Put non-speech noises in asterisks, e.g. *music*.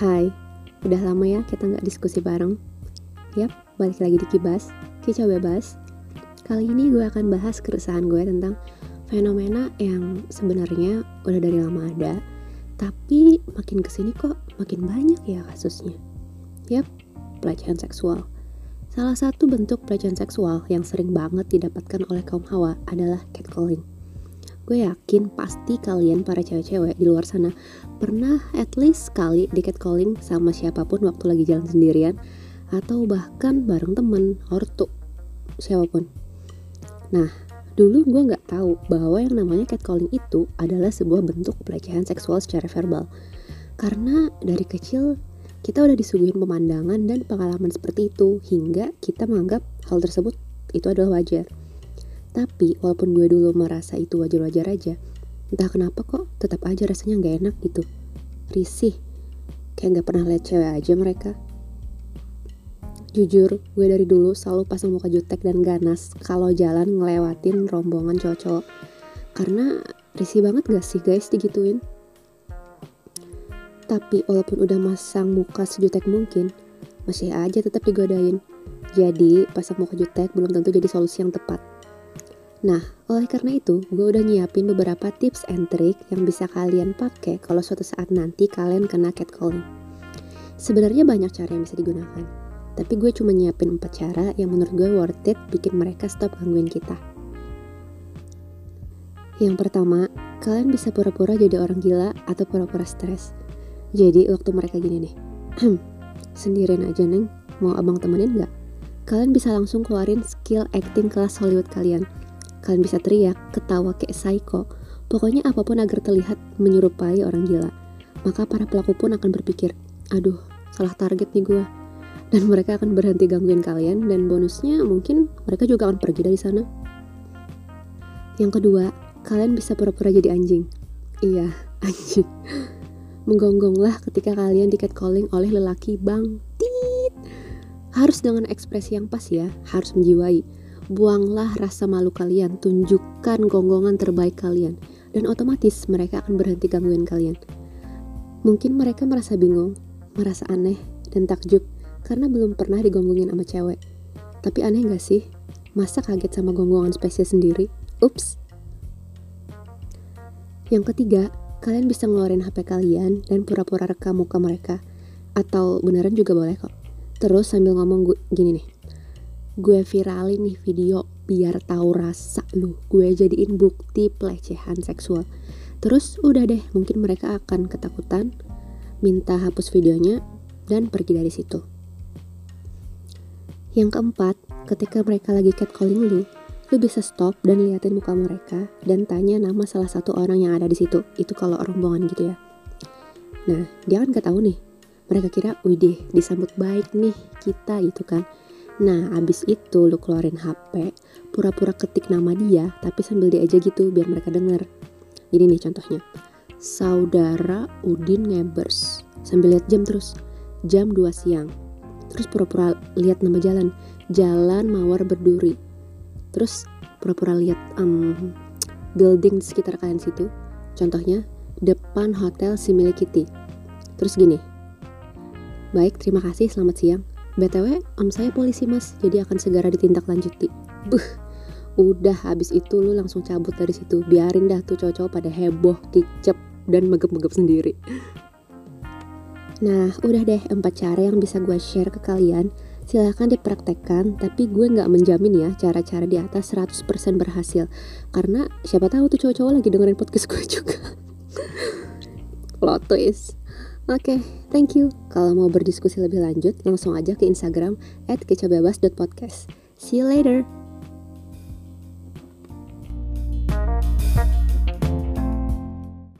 Hai, udah lama ya kita nggak diskusi bareng. Yap, balik lagi di Kibas, Kicau Bebas. Kali ini gue akan bahas keresahan gue tentang fenomena yang sebenarnya udah dari lama ada, tapi makin ke sini kok makin banyak ya kasusnya. Yap, pelecehan seksual. Salah satu bentuk pelecehan seksual yang sering banget didapatkan oleh kaum hawa adalah catcalling gue yakin pasti kalian para cewek-cewek di luar sana pernah at least sekali di catcalling sama siapa pun waktu lagi jalan sendirian atau bahkan bareng temen, ortu, siapa pun. Nah, dulu gue nggak tahu bahwa yang namanya catcalling itu adalah sebuah bentuk pelecehan seksual secara verbal. Karena dari kecil kita udah disuguhin pemandangan dan pengalaman seperti itu hingga kita menganggap hal tersebut itu adalah wajar. Tapi walaupun gue dulu merasa itu wajar-wajar aja, entah kenapa kok tetap aja rasanya nggak enak gitu. Risih, kayak nggak pernah lihat cewek aja mereka. Jujur, gue dari dulu selalu pasang muka jutek dan ganas kalau jalan ngelewatin rombongan cowok-cowok. Karena risih banget gak sih guys digituin? Tapi walaupun udah masang muka sejutek mungkin, masih aja tetap digodain. Jadi, pasang muka jutek belum tentu jadi solusi yang tepat. Nah, oleh karena itu, gue udah nyiapin beberapa tips and trick yang bisa kalian pakai kalau suatu saat nanti kalian kena catcalling. Sebenarnya banyak cara yang bisa digunakan, tapi gue cuma nyiapin 4 cara yang menurut gue worth it bikin mereka stop gangguin kita. Yang pertama, kalian bisa pura-pura jadi orang gila atau pura-pura stres. Jadi waktu mereka gini nih, *clears throat* sendirian aja neng, mau abang temenin gak? Kalian bisa langsung keluarin skill acting kelas Hollywood kalian – Kalian bisa teriak, ketawa kayak psycho, pokoknya apa pun agar terlihat menyerupai orang gila. Maka para pelaku pun akan berpikir, aduh, salah target nih gue. Dan mereka akan berhenti gangguin kalian dan bonusnya mungkin mereka juga akan pergi dari sana. Yang kedua, kalian bisa pura-pura jadi anjing. Iya, *laughs* anjing. Menggonggonglah ketika kalian di catcalling oleh lelaki bang tit. Harus dengan ekspresi yang pas ya, harus menjiwai Buanglah rasa malu kalian, tunjukkan gonggongan terbaik kalian, dan otomatis mereka akan berhenti gangguin kalian. Mungkin mereka merasa bingung, merasa aneh, dan takjub karena belum pernah digonggongin sama cewek. Tapi aneh gak sih? Masa kaget sama gonggongan spesies sendiri? Ups. Yang ketiga, kalian bisa ngeluarin HP kalian dan pura-pura rekam muka mereka. Atau beneran juga boleh kok. Terus sambil ngomong gini nih gue viralin nih video biar tahu rasa lu. Gue jadiin bukti pelecehan seksual. Terus udah deh mungkin mereka akan ketakutan minta hapus videonya dan pergi dari situ. Yang keempat ketika mereka lagi catcalling lu lu bisa stop dan liatin muka mereka dan tanya nama salah satu orang yang ada di situ. Itu kalau rombongan gitu ya. Nah dia kan gak tahu nih. Mereka kira widih disambut baik nih kita gitu kan Nah, abis itu lu keluarin HP, pura-pura ketik nama dia, tapi sambil dia aja gitu biar mereka denger. Ini nih contohnya. Saudara Udin Ngebers. Sambil lihat jam terus. Jam 2 siang. Terus pura-pura lihat nama jalan. Jalan Mawar Berduri. Terus pura-pura lihat um, building di sekitar kalian situ. Contohnya depan Hotel Similikiti. Terus gini. Baik, terima kasih. Selamat siang. BTW, om saya polisi mas, jadi akan segera ditindaklanjuti. Buh, udah habis itu lu langsung cabut dari situ. Biarin dah tuh cowok-cowok pada heboh, kicep, dan megep-megep sendiri. Nah, udah deh empat cara yang bisa gue share ke kalian. Silahkan dipraktekkan, tapi gue nggak menjamin ya cara-cara di atas 100% berhasil. Karena siapa tahu tuh cowok-cowok lagi dengerin podcast gue *laughs* juga. Plot twist. Oke, okay, thank you. Kalau mau berdiskusi lebih lanjut, langsung aja ke Instagram at kecabebas.podcast. See you later.